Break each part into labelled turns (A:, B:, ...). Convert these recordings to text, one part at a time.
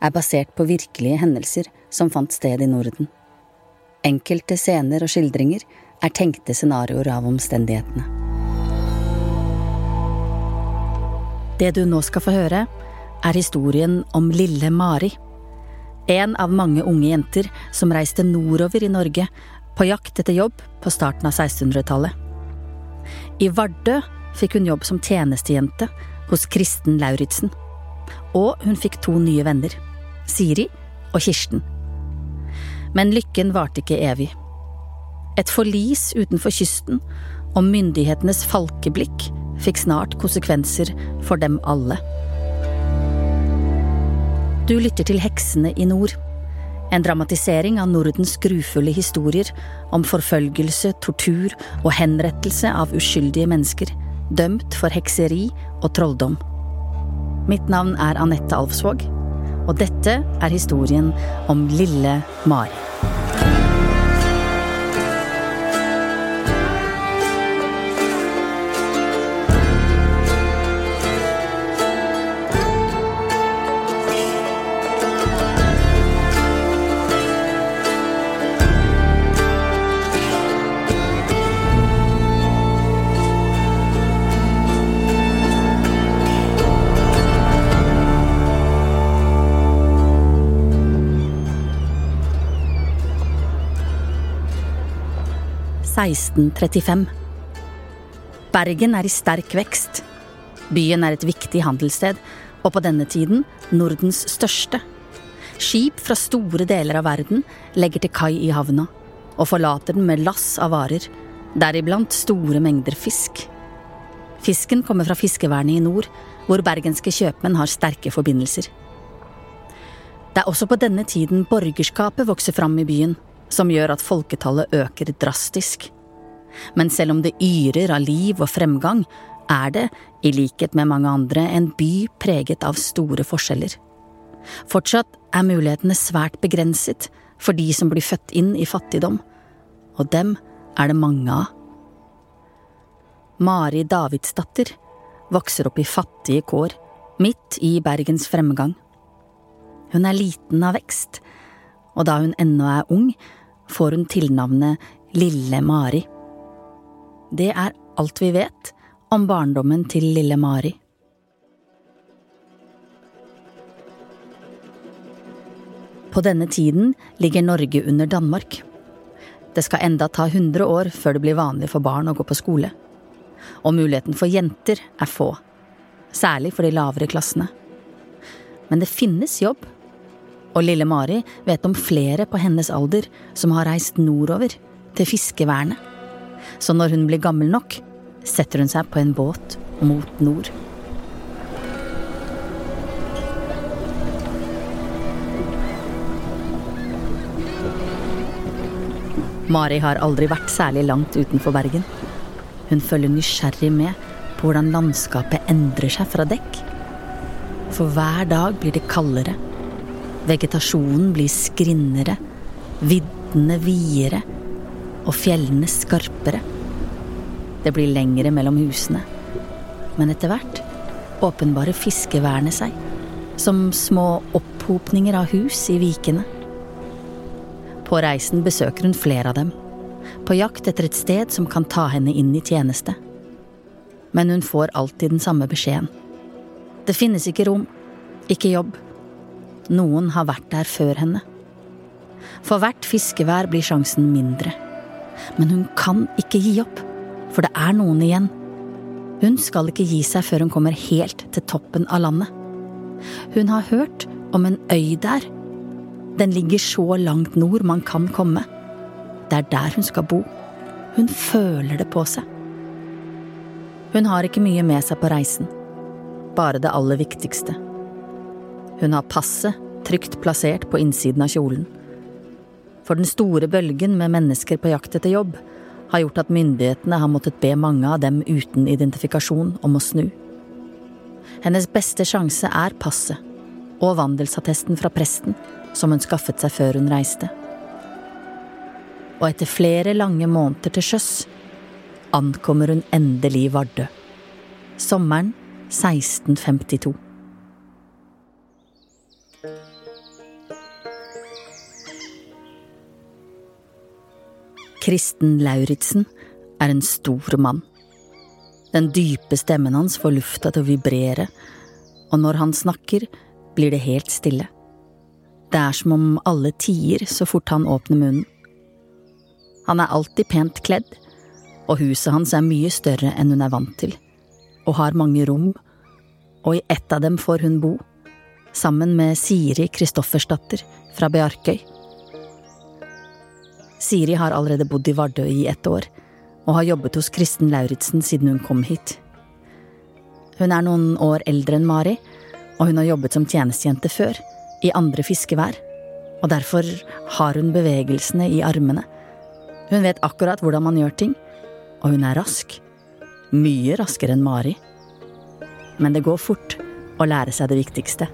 A: er basert på virkelige hendelser som fant sted i Norden. Enkelte scener og skildringer er tenkte scenarioer av omstendighetene. Det du nå skal få høre, er historien om lille Mari. En av mange unge jenter som reiste nordover i Norge på jakt etter jobb på starten av 1600-tallet. I Vardø fikk hun jobb som tjenestejente hos Kristen Lauritzen. Og hun fikk to nye venner, Siri og Kirsten. Men lykken varte ikke evig. Et forlis utenfor kysten og myndighetenes falkeblikk fikk snart konsekvenser for dem alle. Du lytter til Heksene i nord. En dramatisering av Nordens grufulle historier om forfølgelse, tortur og henrettelse av uskyldige mennesker, dømt for hekseri og trolldom. Mitt navn er Anette Alfsvåg, og dette er historien om lille Mari. «1635. Bergen er i sterk vekst. Byen er et viktig handelssted, og på denne tiden Nordens største. Skip fra store deler av verden legger til kai i havna, og forlater den med lass av varer, deriblant store mengder fisk. Fisken kommer fra fiskevernet i nord, hvor bergenske kjøpmenn har sterke forbindelser. Det er også på denne tiden borgerskapet vokser fram i byen, som gjør at folketallet øker drastisk. Men selv om det yrer av liv og fremgang, er det, i likhet med mange andre, en by preget av store forskjeller. Fortsatt er mulighetene svært begrenset for de som blir født inn i fattigdom, og dem er det mange av. Mari Davidsdatter vokser opp i fattige kår, midt i Bergens fremgang. Hun er liten av vekst, og da hun ennå er ung, får hun tilnavnet Lille Mari. Det er alt vi vet om barndommen til lille Mari. På denne tiden ligger Norge under Danmark. Det skal enda ta 100 år før det blir vanlig for barn å gå på skole. Og muligheten for jenter er få, særlig for de lavere klassene. Men det finnes jobb, og lille Mari vet om flere på hennes alder som har reist nordover, til fiskevernet. Så når hun blir gammel nok, setter hun seg på en båt mot nord. Mari har aldri vært særlig langt utenfor Bergen. Hun følger nysgjerrig med på hvordan landskapet endrer seg fra dekk. For hver dag blir det kaldere. Vegetasjonen blir skrinnere, viddene videre og fjellene skarpere. Det blir lengre mellom husene. Men etter hvert åpenbarer fiskevernet seg, som små opphopninger av hus i vikene. På reisen besøker hun flere av dem, på jakt etter et sted som kan ta henne inn i tjeneste. Men hun får alltid den samme beskjeden. Det finnes ikke rom, ikke jobb. Noen har vært der før henne. For hvert fiskevær blir sjansen mindre. Men hun kan ikke gi opp, for det er noen igjen. Hun skal ikke gi seg før hun kommer helt til toppen av landet. Hun har hørt om en øy der. Den ligger så langt nord man kan komme. Det er der hun skal bo. Hun føler det på seg. Hun har ikke mye med seg på reisen, bare det aller viktigste. Hun har passet trygt plassert på innsiden av kjolen. For den store bølgen med mennesker på jakt etter jobb har gjort at myndighetene har måttet be mange av dem uten identifikasjon om å snu. Hennes beste sjanse er passet og vandelsattesten fra presten som hun skaffet seg før hun reiste. Og etter flere lange måneder til sjøs ankommer hun endelig Vardø. Sommeren 1652. Kristen Lauritzen er en stor mann. Den dype stemmen hans får lufta til å vibrere, og når han snakker, blir det helt stille. Det er som om alle tier så fort han åpner munnen. Han er alltid pent kledd, og huset hans er mye større enn hun er vant til, og har mange rom, og i ett av dem får hun bo, sammen med Siri Kristoffersdatter fra Bearkøy. Siri har allerede bodd i Vardø i ett år, og har jobbet hos Kristen Lauritzen siden hun kom hit. Hun er noen år eldre enn Mari, og hun har jobbet som tjenestejente før, i andre fiskevær, og derfor har hun bevegelsene i armene. Hun vet akkurat hvordan man gjør ting, og hun er rask. Mye raskere enn Mari. Men det går fort å lære seg det viktigste.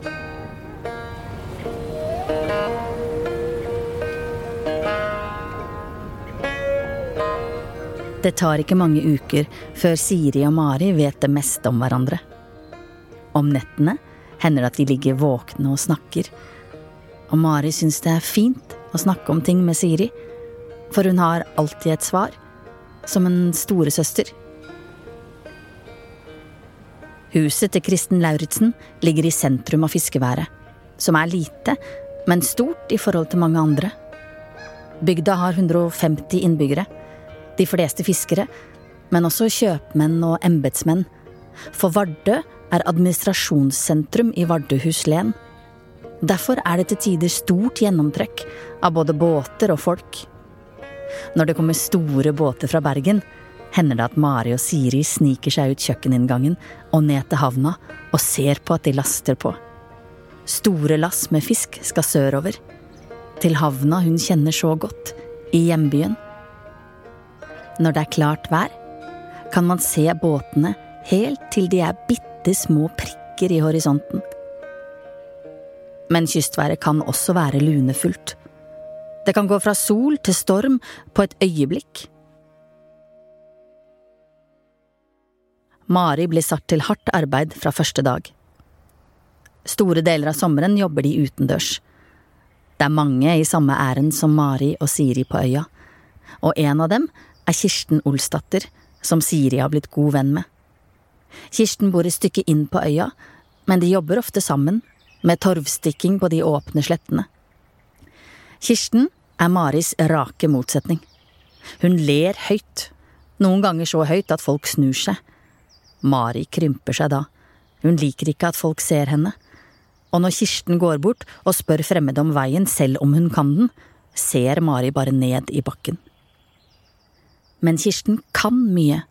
A: Det tar ikke mange uker før Siri og Mari vet det meste om hverandre. Om nettene hender det at de ligger våkne og snakker, og Mari syns det er fint å snakke om ting med Siri, for hun har alltid et svar, som en storesøster. Huset til Kristen Lauritzen ligger i sentrum av fiskeværet, som er lite, men stort i forhold til mange andre. Bygda har 150 innbyggere de fleste fiskere, men også kjøpmenn og embetsmenn. For Vardø er administrasjonssentrum i Vardøhus len. Derfor er det til tider stort gjennomtrekk av både båter og folk. Når det kommer store båter fra Bergen, hender det at Mari og Siri sniker seg ut kjøkkeninngangen og ned til havna og ser på at de laster på. Store lass med fisk skal sørover. Til havna hun kjenner så godt, i hjembyen når det er klart vær, kan man se båtene helt til de er bitte små prikker i horisonten. Men kystværet kan også være lunefullt. Det kan gå fra sol til storm på et øyeblikk. Mari blir satt til hardt arbeid fra første dag. Store deler av sommeren jobber de utendørs. Det er mange i samme ærend som Mari og Siri på øya, og en av dem er Kirsten Olsdatter, som Siri har blitt god venn med. Kirsten bor et stykke inn på øya, men de jobber ofte sammen, med torvstikking på de åpne slettene. Kirsten er Maris rake motsetning. Hun ler høyt, noen ganger så høyt at folk snur seg. Mari krymper seg da, hun liker ikke at folk ser henne. Og når Kirsten går bort og spør fremmede om veien selv om hun kan den, ser Mari bare ned i bakken. Men Kirsten kan mye.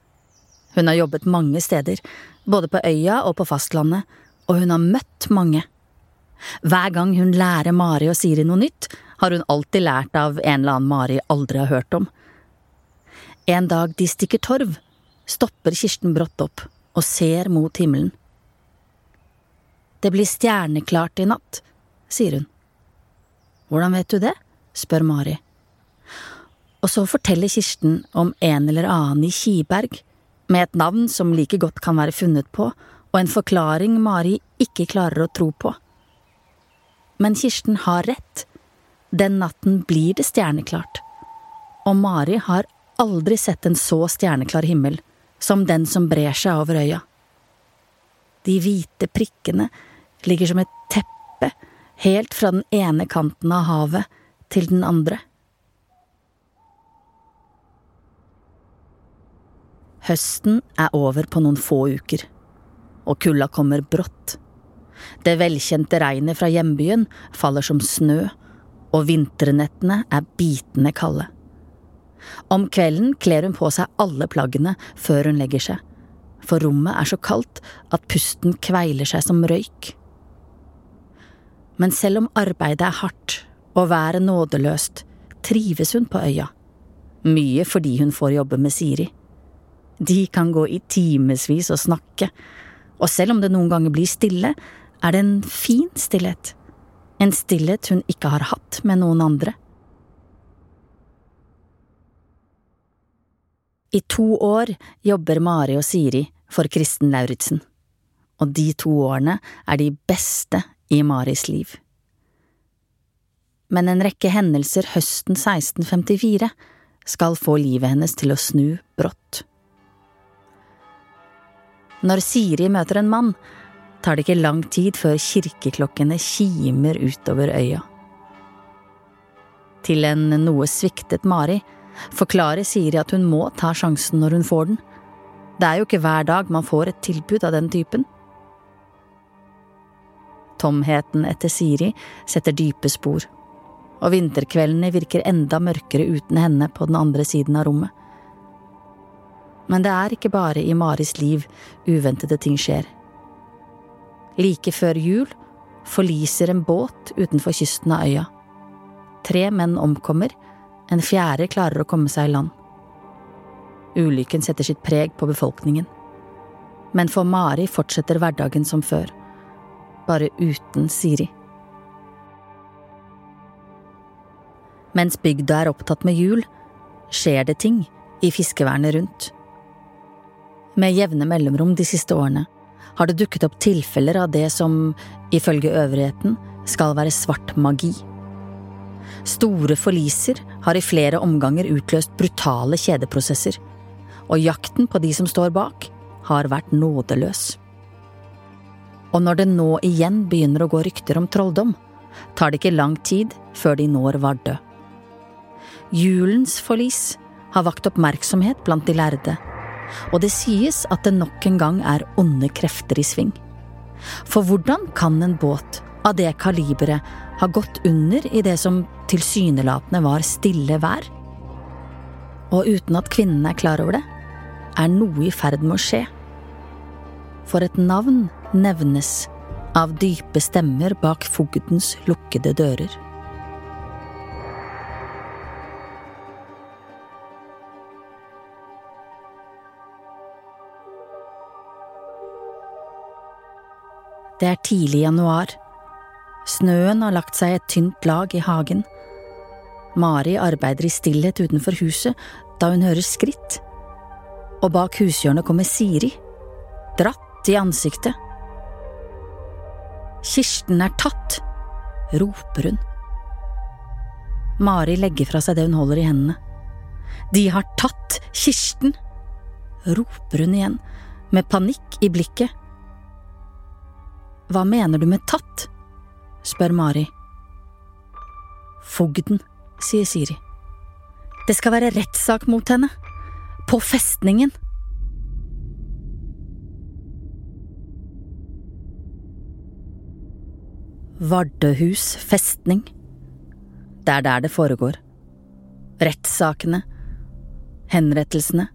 A: Hun har jobbet mange steder, både på øya og på fastlandet, og hun har møtt mange. Hver gang hun lærer Mari og Siri noe nytt, har hun alltid lært av en eller annen Mari aldri har hørt om. En dag de stikker torv, stopper Kirsten brått opp og ser mot himmelen. Det blir stjerneklart i natt, sier hun. Hvordan vet du det? spør Mari. Og så forteller Kirsten om en eller annen i Kiberg, med et navn som like godt kan være funnet på, og en forklaring Mari ikke klarer å tro på. Men Kirsten har rett. Den natten blir det stjerneklart. Og Mari har aldri sett en så stjerneklar himmel som den som brer seg over øya. De hvite prikkene ligger som et teppe helt fra den ene kanten av havet til den andre. Høsten er over på noen få uker, og kulda kommer brått. Det velkjente regnet fra hjembyen faller som snø, og vinternettene er bitende kalde. Om kvelden kler hun på seg alle plaggene før hun legger seg, for rommet er så kaldt at pusten kveiler seg som røyk. Men selv om arbeidet er hardt og været nådeløst, trives hun på øya. Mye fordi hun får jobbe med Siri. De kan gå i timevis og snakke, og selv om det noen ganger blir stille, er det en fin stillhet. En stillhet hun ikke har hatt med noen andre. I to år jobber Mari og Siri for Kristen Lauritzen, og de to årene er de beste i Maris liv. Men en rekke hendelser høsten 1654 skal få livet hennes til å snu brått. Når Siri møter en mann, tar det ikke lang tid før kirkeklokkene kimer utover øya. Til en noe sviktet Mari forklarer Siri at hun må ta sjansen når hun får den. Det er jo ikke hver dag man får et tilbud av den typen. Tomheten etter Siri setter dype spor, og vinterkveldene virker enda mørkere uten henne på den andre siden av rommet. Men det er ikke bare i Maris liv uventede ting skjer. Like før jul forliser en båt utenfor kysten av øya. Tre menn omkommer, en fjerde klarer å komme seg i land. Ulykken setter sitt preg på befolkningen. Men for Mari fortsetter hverdagen som før, bare uten Siri. Mens bygda er opptatt med jul, skjer det ting i fiskevernet rundt. Med jevne mellomrom de siste årene har det dukket opp tilfeller av det som, ifølge øvrigheten, skal være svart magi. Store forliser har i flere omganger utløst brutale kjedeprosesser, og jakten på de som står bak, har vært nådeløs. Og når det nå igjen begynner å gå rykter om trolldom, tar det ikke lang tid før de når Vardø. Julens forlis har vakt oppmerksomhet blant de lærde, og det sies at det nok en gang er onde krefter i sving. For hvordan kan en båt av det kaliberet ha gått under i det som tilsynelatende var stille vær? Og uten at kvinnene er klar over det, er noe i ferd med å skje. For et navn nevnes av dype stemmer bak fogdens lukkede dører. Det er tidlig januar. Snøen har lagt seg et tynt lag i hagen. Mari arbeider i stillhet utenfor huset da hun hører skritt. Og bak hushjørnet kommer Siri, dratt i ansiktet. Kirsten er tatt, roper hun. Mari legger fra seg det hun holder i hendene. De har tatt Kirsten, roper hun igjen, med panikk i blikket. Hva mener du med tatt? spør Mari. Fogden, sier Siri. Det skal være rettssak mot henne. På festningen. Vardøhus festning. Det er der det foregår. Rettssakene. Henrettelsene.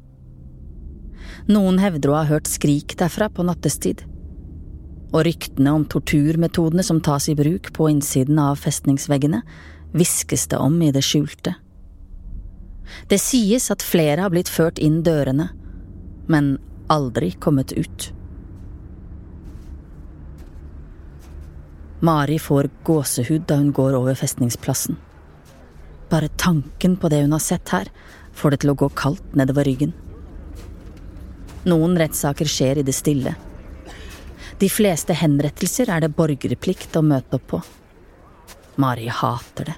A: Noen hevder å ha hørt skrik derfra på nattestid og ryktene om torturmetodene som tas i bruk på innsiden av festningsveggene, hviskes det om i det skjulte. Det sies at flere har blitt ført inn dørene, men aldri kommet ut. Mari får gåsehud da hun går over festningsplassen. Bare tanken på det hun har sett her, får det til å gå kaldt nedover ryggen. Noen rettssaker skjer i det stille de fleste henrettelser er det borgerplikt å møte opp på. Mari hater det.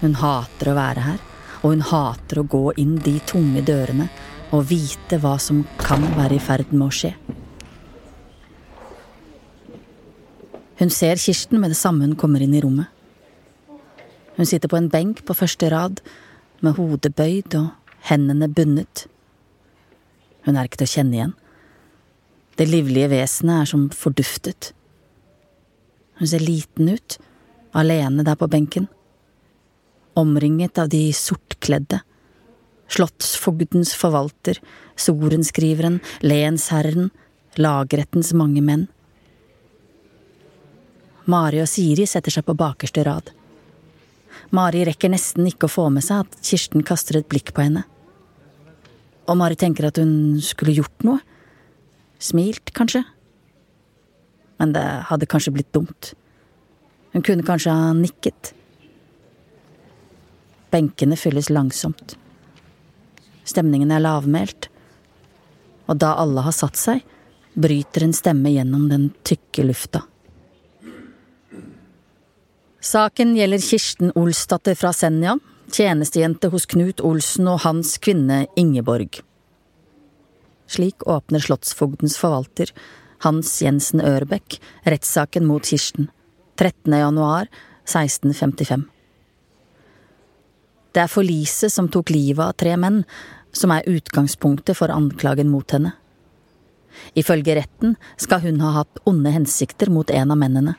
A: Hun hater å være her, og hun hater å gå inn de tunge dørene og vite hva som kan være i ferd med å skje. Hun ser Kirsten med det samme hun kommer inn i rommet. Hun sitter på en benk på første rad, med hodet bøyd og hendene bundet. Hun er ikke til å kjenne igjen. Det livlige vesenet er som forduftet. Hun ser liten ut, alene der på benken. Omringet av de sortkledde. Slottsfogdens forvalter, sorenskriveren, lensherren, lagrettens mange menn. Mari og Siri setter seg på bakerste rad. Mari rekker nesten ikke å få med seg at Kirsten kaster et blikk på henne. Og Mari tenker at hun skulle gjort noe. Smilt, kanskje. Men det hadde kanskje blitt dumt. Hun kunne kanskje ha nikket. Benkene fylles langsomt. Stemningen er lavmælt. Og da alle har satt seg, bryter en stemme gjennom den tykke lufta. Saken gjelder Kirsten Olsdatter fra Senja, tjenestejente hos Knut Olsen og hans kvinne Ingeborg. Slik åpner slottsfogdens forvalter, Hans Jensen Ørbekk, rettssaken mot Kirsten, 13. januar 1655. Det er forliset som tok livet av tre menn, som er utgangspunktet for anklagen mot henne. Ifølge retten skal hun ha hatt onde hensikter mot en av mennene,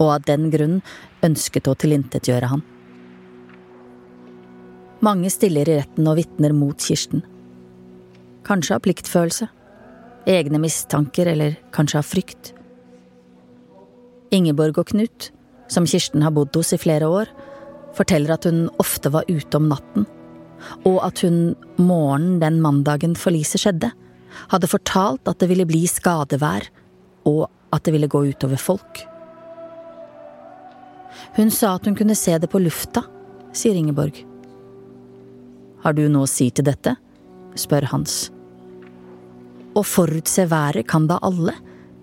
A: og av den grunn ønsket å tilintetgjøre han. Mange stiller i retten og vitner mot Kirsten. Kanskje av pliktfølelse, egne mistanker eller kanskje av frykt. Ingeborg og Knut, som Kirsten har bodd hos i flere år, forteller at hun ofte var ute om natten, og at hun morgenen den mandagen forliset skjedde, hadde fortalt at det ville bli skadevær, og at det ville gå utover folk. Hun sa at hun kunne se det på lufta, sier Ingeborg. Har du noe å si til dette? spør Hans. Å forutse været kan da alle,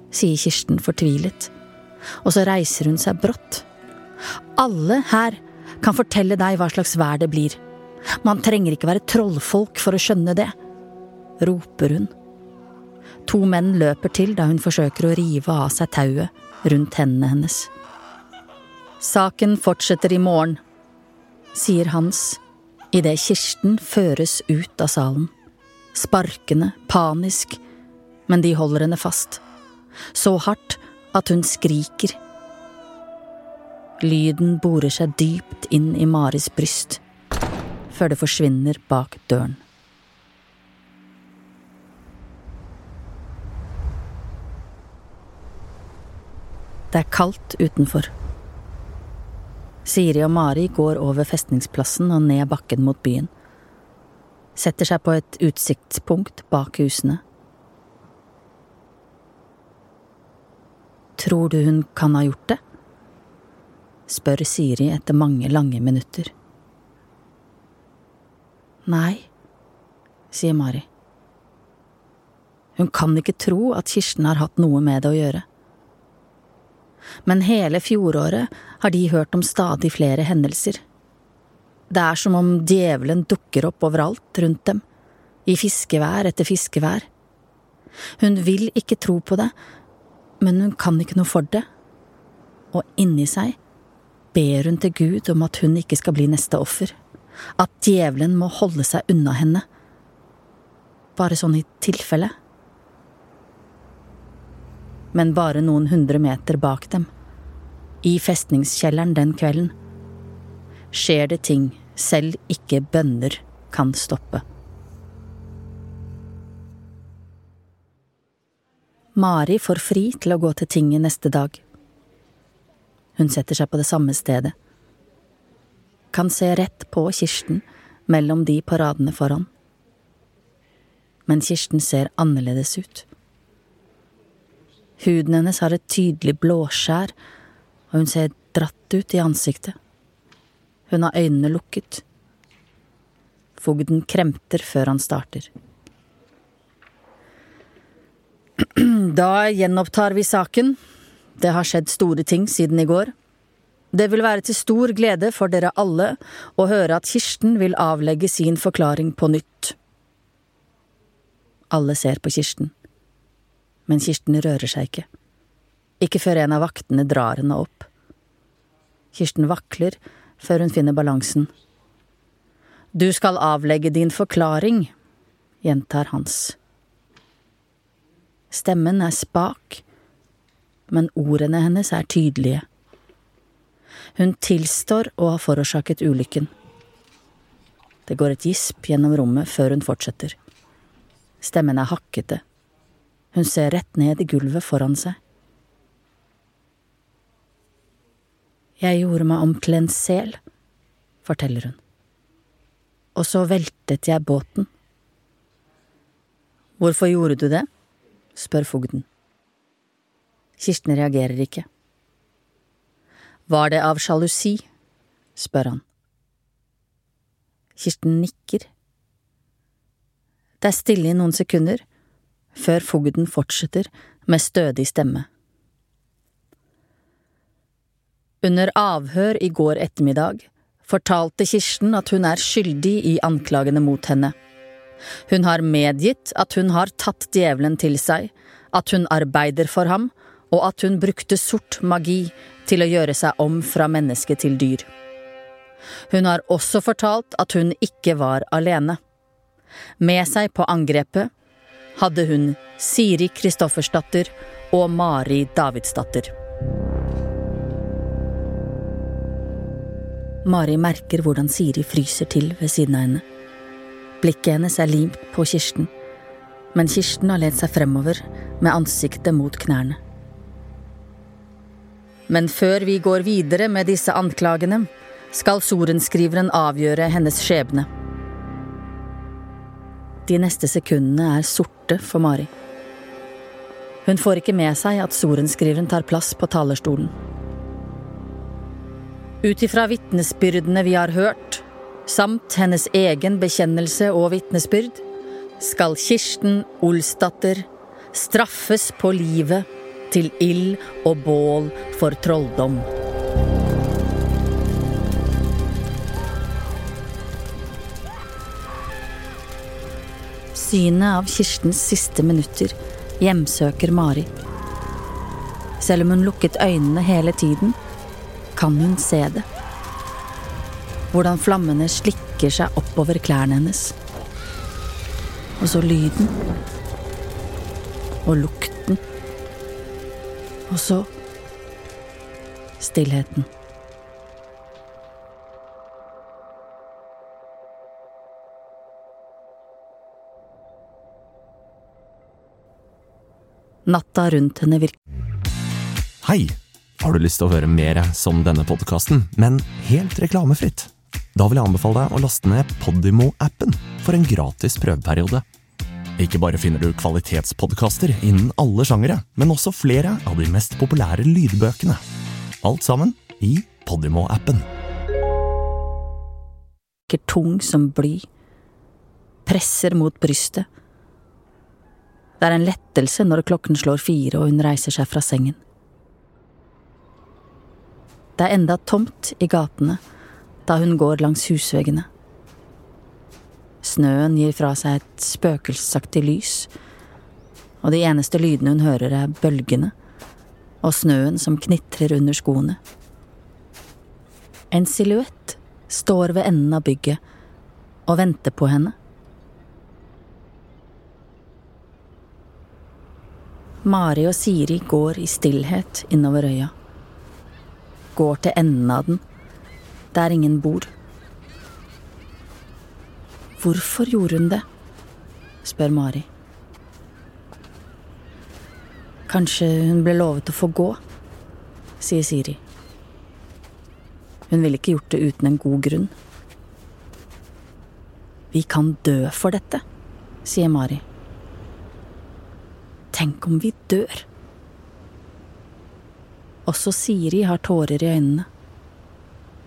A: sier Kirsten fortvilet, og så reiser hun seg brått. Alle her kan fortelle deg hva slags vær det blir. Man trenger ikke være trollfolk for å skjønne det, roper hun. To menn løper til da hun forsøker å rive av seg tauet rundt hendene hennes. Saken fortsetter i morgen, sier Hans idet Kirsten føres ut av salen. Sparkende, panisk, men de holder henne fast. Så hardt at hun skriker. Lyden borer seg dypt inn i Maris bryst, før det forsvinner bak døren. Det er kaldt utenfor. Siri og Mari går over festningsplassen og ned bakken mot byen. Setter seg på et utsiktspunkt bak husene. Tror du hun kan ha gjort det? spør Siri etter mange lange minutter. Nei, sier Mari. Hun kan ikke tro at Kirsten har hatt noe med det å gjøre. Men hele fjoråret har de hørt om stadig flere hendelser. Det er som om djevelen dukker opp overalt rundt dem, i fiskevær etter fiskevær. Hun vil ikke tro på det, men hun kan ikke noe for det. Og inni seg ber hun til Gud om at hun ikke skal bli neste offer. At djevelen må holde seg unna henne. Bare sånn i tilfelle. Men bare noen hundre meter bak dem, i festningskjelleren den kvelden, skjer det ting selv ikke bønner kan stoppe. Mari får fri til å gå til tinget neste dag. Hun setter seg på det samme stedet. Kan se rett på Kirsten mellom de på radene foran. Men Kirsten ser annerledes ut. Huden hennes har et tydelig blåskjær, og hun ser dratt ut i ansiktet. Hun har øynene lukket. Fogden kremter før han starter. Da gjenopptar vi saken, det har skjedd store ting siden i går. Det vil være til stor glede for dere alle å høre at Kirsten vil avlegge sin forklaring på nytt. Alle ser på Kirsten, men Kirsten rører seg ikke. Ikke før en av vaktene drar henne opp. Kirsten vakler før hun finner balansen. Du skal avlegge din forklaring, gjentar Hans. Stemmen er spak men ordene hennes er tydelige. Hun tilstår å ha forårsaket ulykken. Det går et gisp gjennom rommet før hun fortsetter. Stemmen er hakkete. Hun ser rett ned i gulvet foran seg. Jeg gjorde meg om til en sel, forteller hun. Og så veltet jeg båten. Hvorfor gjorde du det? spør fogden. Kirsten reagerer ikke. Var det av sjalusi? spør han. Kirsten nikker. Det er stille i noen sekunder, før fogden fortsetter med stødig stemme. Under avhør i går ettermiddag fortalte Kirsten at hun er skyldig i anklagene mot henne. Hun har medgitt at hun har tatt djevelen til seg, at hun arbeider for ham, og at hun brukte sort magi til å gjøre seg om fra menneske til dyr. Hun har også fortalt at hun ikke var alene. Med seg på angrepet hadde hun Siri Kristoffersdatter og Mari Davidsdatter. Mari merker hvordan Siri fryser til ved siden av henne. Blikket hennes er limt på Kirsten, men Kirsten har lent seg fremover med ansiktet mot knærne. Men før vi går videre med disse anklagene, skal sorenskriveren avgjøre hennes skjebne. De neste sekundene er sorte for Mari. Hun får ikke med seg at sorenskriveren tar plass på talerstolen. Ut ifra vitnesbyrdene vi har hørt, samt hennes egen bekjennelse og vitnesbyrd, skal Kirsten Olsdatter straffes på livet til ild og bål for trolldom. Synet av Kirstens siste minutter hjemsøker Mari. Selv om hun lukket øynene hele tiden, kan hun se det. Hvordan flammene slikker seg oppover klærne hennes. Og så lyden. Og lukten. Og så stillheten. Natta rundt henne virker
B: Hei! Har du lyst til å høre mer som denne podkasten, men helt reklamefritt? Da vil jeg anbefale deg å laste ned Podimo-appen for en gratis prøveperiode. Ikke bare finner du kvalitetspodkaster innen alle sjangere, men også flere av de mest populære lydbøkene. Alt sammen i Podimo-appen.
A: tung som bly. Presser mot brystet. Det er en lettelse når klokken slår fire og hun reiser seg fra sengen. Det er enda tomt i gatene da hun går langs husveggene. Snøen gir fra seg et spøkelsesaktig lys, og de eneste lydene hun hører er bølgene og snøen som knitrer under skoene. En silhuett står ved enden av bygget og venter på henne. Mari og Siri går i stillhet innover øya går til enden av den, der ingen bor. Hvorfor gjorde hun det? spør Mari. Kanskje hun ble lovet å få gå, sier Siri. Hun ville ikke gjort det uten en god grunn. Vi kan dø for dette, sier Mari. Tenk om vi dør? Også Siri har tårer i øynene.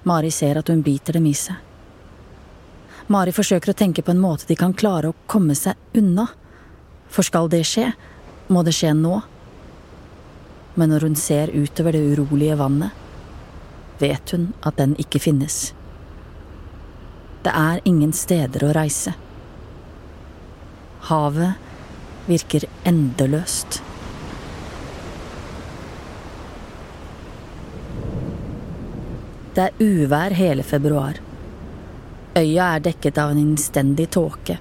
A: Mari ser at hun biter dem i seg. Mari forsøker å tenke på en måte de kan klare å komme seg unna. For skal det skje, må det skje nå. Men når hun ser utover det urolige vannet, vet hun at den ikke finnes. Det er ingen steder å reise. Havet virker endeløst. Det er uvær hele februar. Øya er dekket av en innstendig tåke,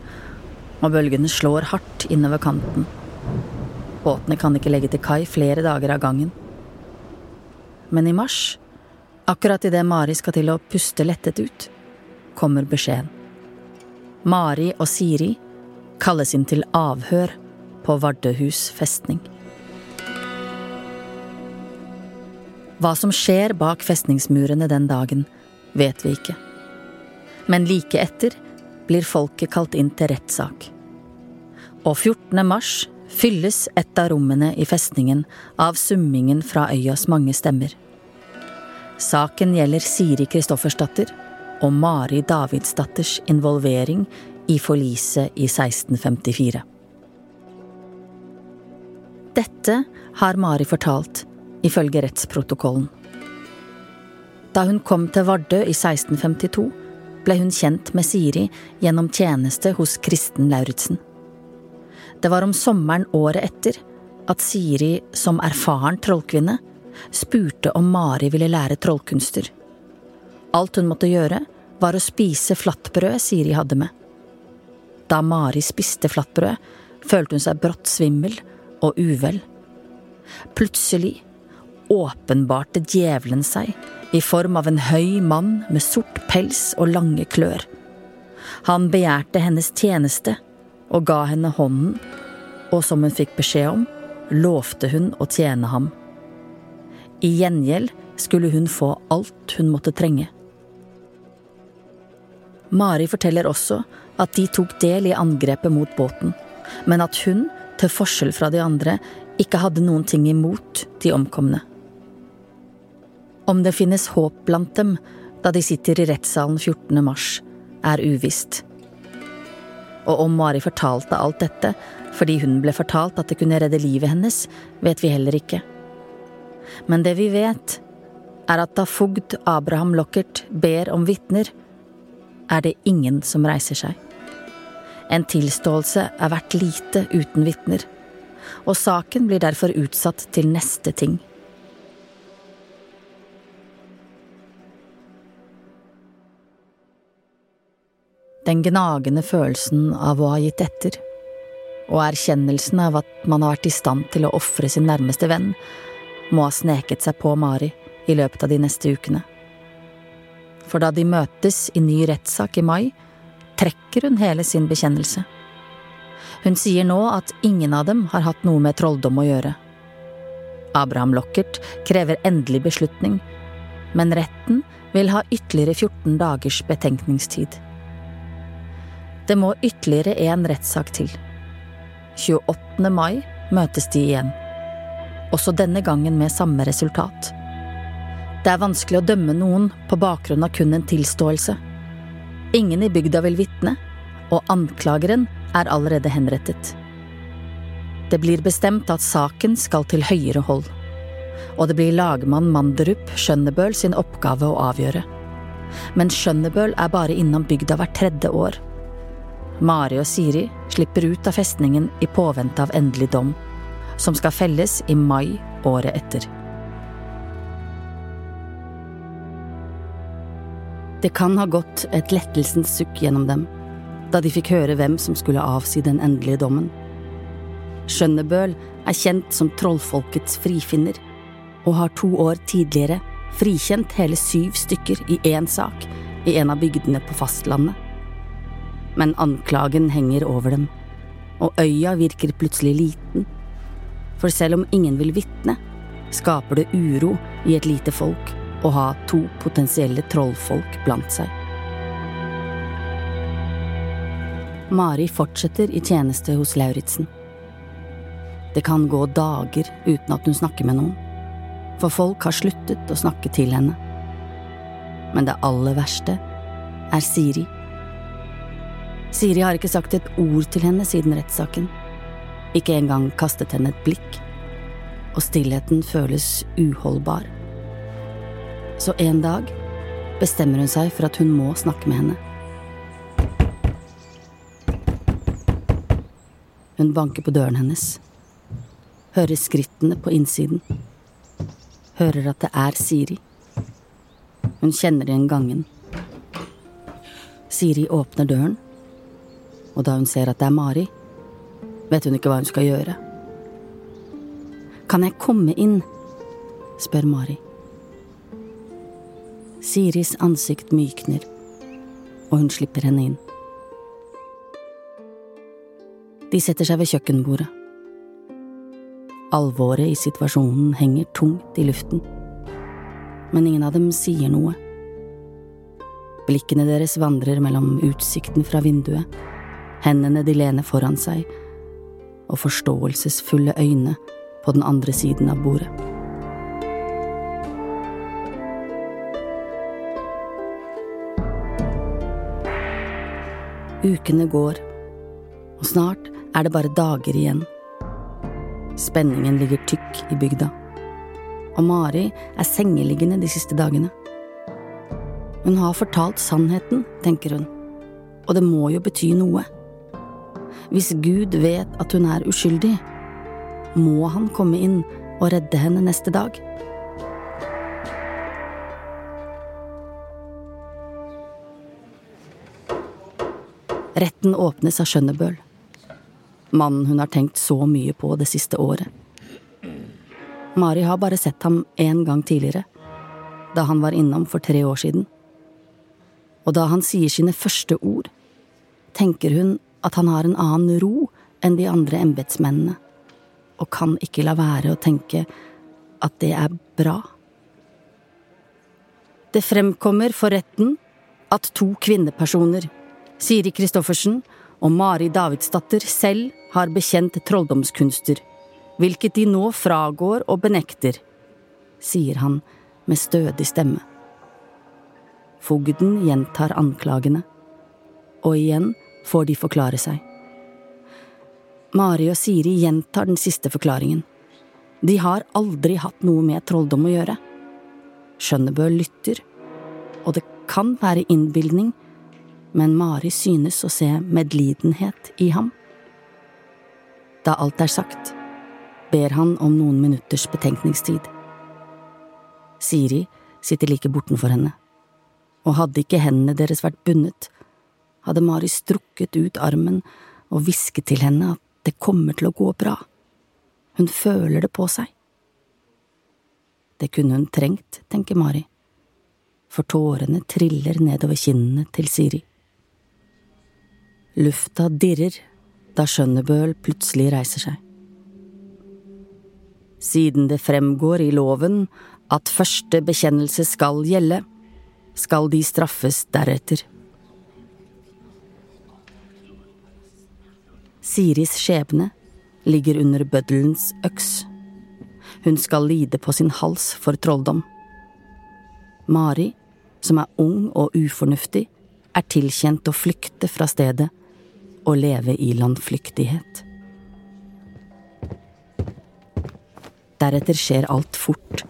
A: og bølgene slår hardt innover kanten. Båtene kan ikke legge til kai flere dager av gangen. Men i mars, akkurat idet Mari skal til å puste lettet ut, kommer beskjeden. Mari og Siri kalles inn til avhør på Vardøhus festning. Hva som skjer bak festningsmurene den dagen, vet vi ikke. Men like etter blir folket kalt inn til rettssak. Og 14. mars fylles et av rommene i festningen av summingen fra øyas mange stemmer. Saken gjelder Siri Kristoffersdatter og Mari Davidsdatters involvering i forliset i 1654. Dette har Mari fortalt, ifølge rettsprotokollen. Da hun kom til Vardø i 1652, ble hun kjent med Siri gjennom tjeneste hos Kristen Lauritzen. Det var om sommeren året etter at Siri, som erfaren trollkvinne, spurte om Mari ville lære trollkunster. Alt hun måtte gjøre, var å spise flatbrødet Siri hadde med. Da Mari spiste flatbrødet, følte hun seg brått svimmel og uvel. Plutselig åpenbarte djevelen seg i form av en høy mann med sort pels og lange klør. Han begjærte hennes tjeneste og ga henne hånden, og som hun fikk beskjed om, lovte hun å tjene ham. I gjengjeld skulle hun få alt hun måtte trenge. Mari forteller også at de tok del i angrepet mot båten, men at hun til forskjell fra de andre, ikke hadde noen ting imot de omkomne. Om det finnes håp blant dem da de sitter i rettssalen 14. mars, er uvisst. Og om Mari fortalte alt dette fordi hun ble fortalt at det kunne redde livet hennes, vet vi heller ikke. Men det vi vet, er at da fogd Abraham Lockert ber om vitner, er det ingen som reiser seg. En tilståelse er verdt lite uten vitner, og saken blir derfor utsatt til neste ting. Den gnagende følelsen av å ha gitt etter, og erkjennelsen av at man har vært i stand til å ofre sin nærmeste venn, må ha sneket seg på Mari i løpet av de neste ukene. For da de møtes i ny rettssak i mai, trekker hun hele sin bekjennelse. Hun sier nå at ingen av dem har hatt noe med trolldom å gjøre. Abraham Lockert krever endelig beslutning, men retten vil ha ytterligere 14 dagers betenkningstid. Det må ytterligere én rettssak til. 28. mai møtes de igjen. Også denne gangen med samme resultat. Det er vanskelig å dømme noen på bakgrunn av kun en tilståelse. Ingen i bygda vil vitne, og anklageren er allerede henrettet. Det blir bestemt at saken skal til høyere hold, og det blir lagmann Manderup Skjønnebøl sin oppgave å avgjøre. Men Skjønnebøl er bare innom bygda hvert tredje år. Mari og Siri slipper ut av festningen i påvente av endelig dom, som skal felles i mai året etter.
C: Det kan ha gått et lettelsens sukk gjennom dem da de fikk høre hvem som skulle avsi den endelige dommen. Skjønnebøl er kjent som trollfolkets frifinner, og har to år tidligere frikjent hele syv stykker i én sak i en av bygdene på fastlandet. Men anklagen henger over dem, og øya virker plutselig liten. For selv om ingen vil vitne, skaper det uro i et lite folk å ha to potensielle trollfolk blant seg. Mari fortsetter i tjeneste hos Lauritzen. Det kan gå dager uten at hun snakker med noen, for folk har sluttet å snakke til henne. Men det aller verste er Siri. Siri har ikke sagt et ord til henne siden rettssaken, ikke engang kastet henne et blikk, og stillheten føles uholdbar. Så en dag bestemmer hun seg for at hun må snakke med henne. Hun banker på døren hennes. Hører skrittene på innsiden. Hører at det er Siri. Hun kjenner igjen gangen. Siri åpner døren, og da hun ser at det er Mari, vet hun ikke hva hun skal gjøre. Kan jeg komme inn? spør Mari. Siris ansikt mykner, og hun slipper henne inn. De setter seg ved kjøkkenbordet. Alvoret i situasjonen henger tungt i luften, men ingen av dem sier noe.
A: Blikkene deres vandrer mellom utsikten fra vinduet, hendene de lener foran seg, og forståelsesfulle øyne på den andre siden av bordet. Ukene går, og snart er det bare dager igjen. Spenningen ligger tykk i bygda, og Mari er sengeliggende de siste dagene. Hun har fortalt sannheten, tenker hun, og det må jo bety noe. Hvis Gud vet at hun er uskyldig, må han komme inn og redde henne neste dag. Retten åpnes av Skjønnebøl, mannen hun har tenkt så mye på det siste året. Mari har bare sett ham én gang tidligere, da han var innom for tre år siden. Og da han sier sine første ord, tenker hun at han har en annen ro enn de andre embetsmennene, og kan ikke la være å tenke at det er bra. Det fremkommer for retten at to kvinnepersoner, Siri Christoffersen og Mari Davidsdatter, selv har bekjent trolldomskunster, hvilket de nå fragår og benekter, sier han med stødig stemme. Fogden gjentar anklagene, og igjen får de forklare seg. Mari og Siri gjentar den siste forklaringen. De har aldri hatt noe med trolldom å gjøre. Skjønnebø lytter, og det kan være innbilning, men Mari synes å se medlidenhet i ham. Da alt er sagt, ber han om noen minutters betenkningstid. Siri sitter like bortenfor henne, og hadde ikke hendene deres vært bundet, hadde Mari strukket ut armen og hvisket til henne at det kommer til å gå bra. Hun føler det på seg. Det kunne hun trengt, tenker Mari, for tårene triller nedover kinnene til Siri. Lufta dirrer da Skjønnebøl plutselig reiser seg. Siden det fremgår i loven at første bekjennelse skal gjelde, skal de straffes deretter. Siris skjebne ligger under bøddelens øks. Hun skal lide på sin hals for trolldom. Mari, som er ung og ufornuftig, er tilkjent å flykte fra stedet og leve i landflyktighet. Deretter skjer alt fort.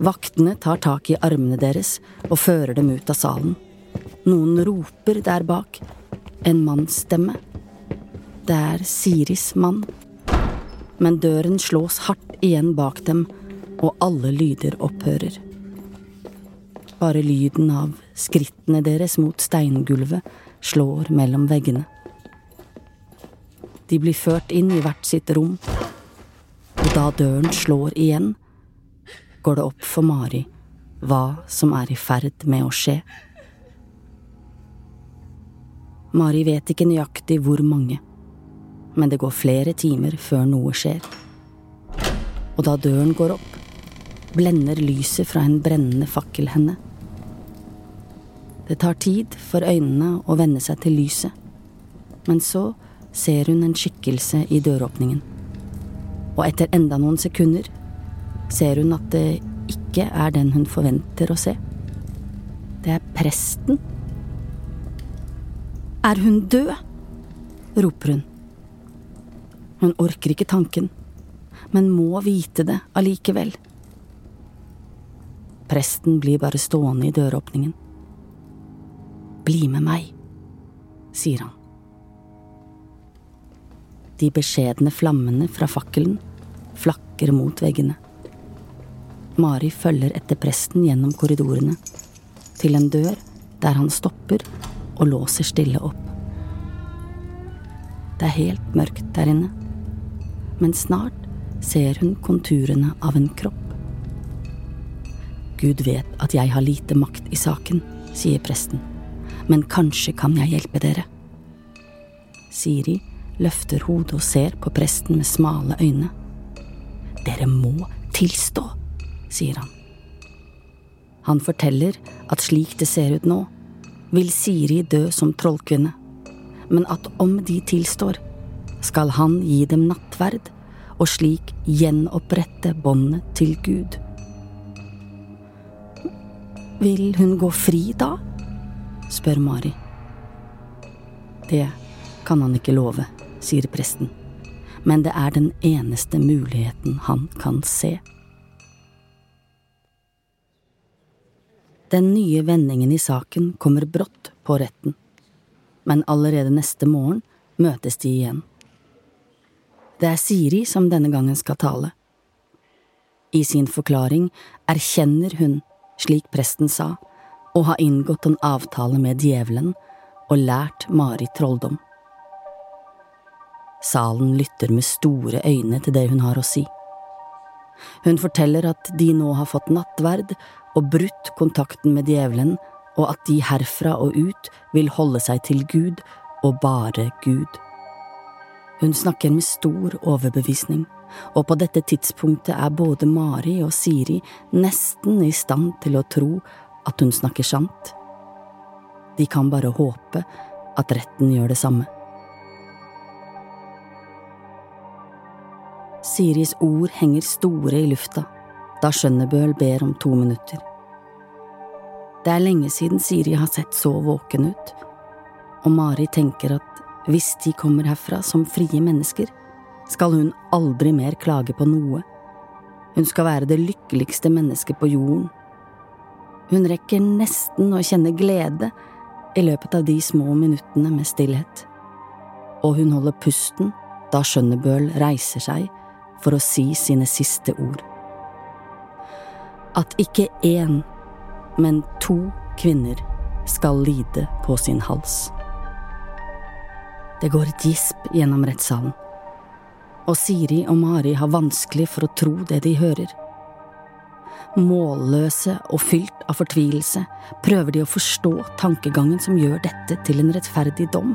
A: Vaktene tar tak i armene deres og fører dem ut av salen. Noen roper der bak. En mannsstemme. Det er Siris mann. Men døren slås hardt igjen bak dem, og alle lyder opphører. Bare lyden av skrittene deres mot steingulvet slår mellom veggene. De blir ført inn i hvert sitt rom, og da døren slår igjen, går det opp for Mari hva som er i ferd med å skje. Mari vet ikke nøyaktig hvor mange men det går flere timer før noe skjer. Og da døren går opp, blender lyset fra en brennende fakkel henne. Det tar tid for øynene å venne seg til lyset, men så ser hun en skikkelse i døråpningen. Og etter enda noen sekunder ser hun at det ikke er den hun forventer å se. Det er presten. Er hun død? roper hun. Hun orker ikke tanken, men må vite det allikevel. Presten blir bare stående i døråpningen. Bli med meg, sier han. De beskjedne flammene fra fakkelen flakker mot veggene. Mari følger etter presten gjennom korridorene, til en dør der han stopper og låser stille opp. Det er helt mørkt der inne men snart ser hun konturene av en kropp. Gud vet at jeg har lite makt i saken, sier presten, men kanskje kan jeg hjelpe dere. Siri løfter hodet og ser på presten med smale øyne. Dere må tilstå, sier han. Han forteller at slik det ser ut nå, vil Siri dø som trollkvinne, men at om de tilstår, skal han gi dem nattverd og slik gjenopprette båndet til Gud. Vil hun gå fri da? spør Mari. Det kan han ikke love, sier presten, men det er den eneste muligheten han kan se. Den nye vendingen i saken kommer brått på retten, men allerede neste morgen møtes de igjen. Det er Siri som denne gangen skal tale. I sin forklaring erkjenner hun, slik presten sa, å ha inngått en avtale med djevelen og lært Mari trolldom. Salen lytter med store øyne til det hun har å si. Hun forteller at de nå har fått nattverd og brutt kontakten med djevelen, og at de herfra og ut vil holde seg til Gud og bare Gud. Hun snakker med stor overbevisning, og på dette tidspunktet er både Mari og Siri nesten i stand til å tro at hun snakker sant. De kan bare håpe at retten gjør det samme. Siris ord henger store i lufta da Skjønnebøl ber om to minutter. Det er lenge siden Siri har sett så våken ut, og Mari tenker at hvis de kommer herfra som frie mennesker, skal hun aldri mer klage på noe. Hun skal være det lykkeligste mennesket på jorden. Hun rekker nesten å kjenne glede i løpet av de små minuttene med stillhet. Og hun holder pusten da Skjønnebøl reiser seg for å si sine siste ord. At ikke én, men to kvinner skal lide på sin hals. Det går et gisp gjennom rettssalen, og Siri og Mari har vanskelig for å tro det de hører. Målløse og fylt av fortvilelse prøver de å forstå tankegangen som gjør dette til en rettferdig dom.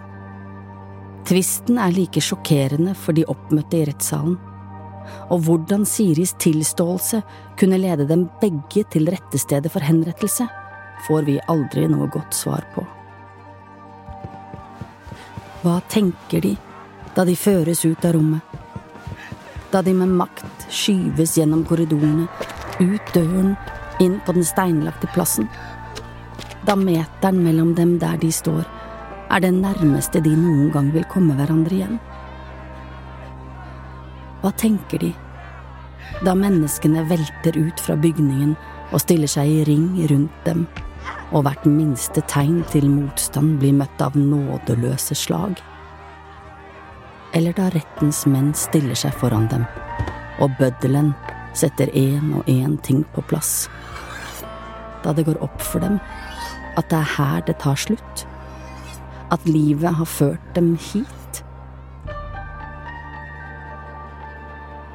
A: Tvisten er like sjokkerende for de oppmøtte i rettssalen, og hvordan Siris tilståelse kunne lede dem begge til rettestedet for henrettelse, får vi aldri noe godt svar på. Hva tenker de da de føres ut av rommet? Da de med makt skyves gjennom korridorene, ut døren, inn på den steinlagte plassen? Da meteren mellom dem der de står, er det nærmeste de noen gang vil komme hverandre igjen? Hva tenker de da menneskene velter ut fra bygningen og stiller seg i ring rundt dem? Og hvert minste tegn til motstand blir møtt av nådeløse slag. Eller da rettens menn stiller seg foran dem, og bøddelen setter én og én ting på plass. Da det går opp for dem at det er her det tar slutt, at livet har ført dem hit.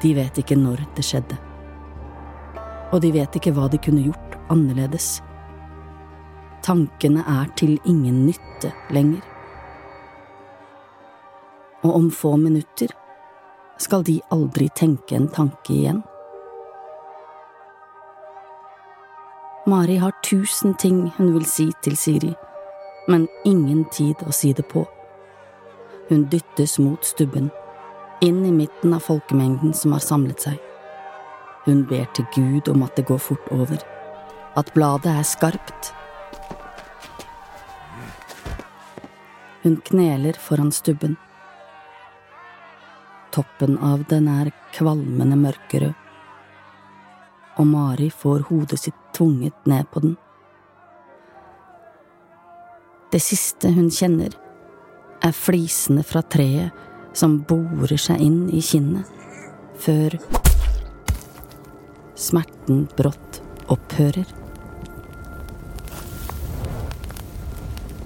A: De vet ikke når det skjedde, og de vet ikke hva de kunne gjort annerledes. Tankene er til ingen nytte lenger. Og om få minutter skal de aldri tenke en tanke igjen. Mari har tusen ting hun vil si til Siri, men ingen tid å si det på. Hun dyttes mot stubben, inn i midten av folkemengden som har samlet seg. Hun ber til Gud om at det går fort over, at bladet er skarpt, Hun kneler foran stubben. Toppen av den er kvalmende mørkerød, og Mari får hodet sitt tvunget ned på den. Det siste hun kjenner, er flisene fra treet som borer seg inn i kinnet, før smerten brått opphører.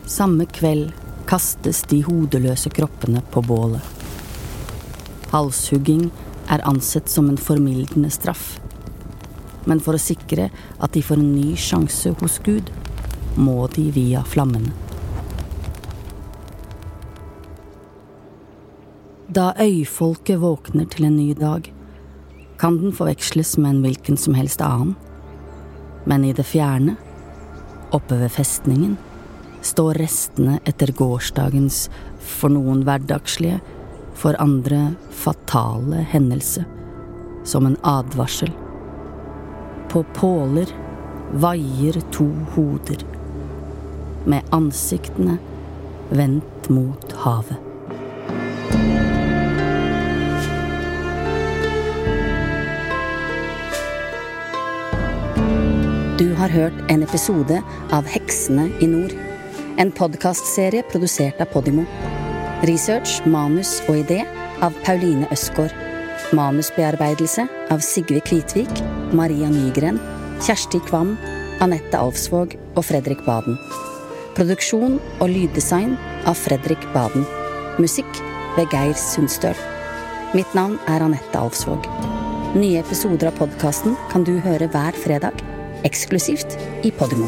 A: Samme kveld kastes de hodeløse kroppene på bålet. Halshugging er ansett som en formildende straff. Men for å sikre at de får en ny sjanse hos Gud, må de via flammene. Da øyfolket våkner til en ny dag, kan den forveksles med en hvilken som helst annen. Men i det fjerne, oppe ved festningen, står restene etter gårsdagens for noen hverdagslige, for andre fatale hendelse, som en advarsel. På påler vaier to hoder, med ansiktene vendt mot havet. Du har hørt en episode av Heksene i nord. En podkastserie produsert av Podimo. Research, manus og idé av Pauline Østgaard. Manusbearbeidelse av Sigve Kvitvik, Maria Nygren, Kjersti Kvam, Anette Alfsvåg og Fredrik Baden. Produksjon og lyddesign av Fredrik Baden. Musikk ved Geir Sundstøl. Mitt navn er Anette Alfsvåg. Nye episoder av podkasten kan du høre hver fredag, eksklusivt i Podimo.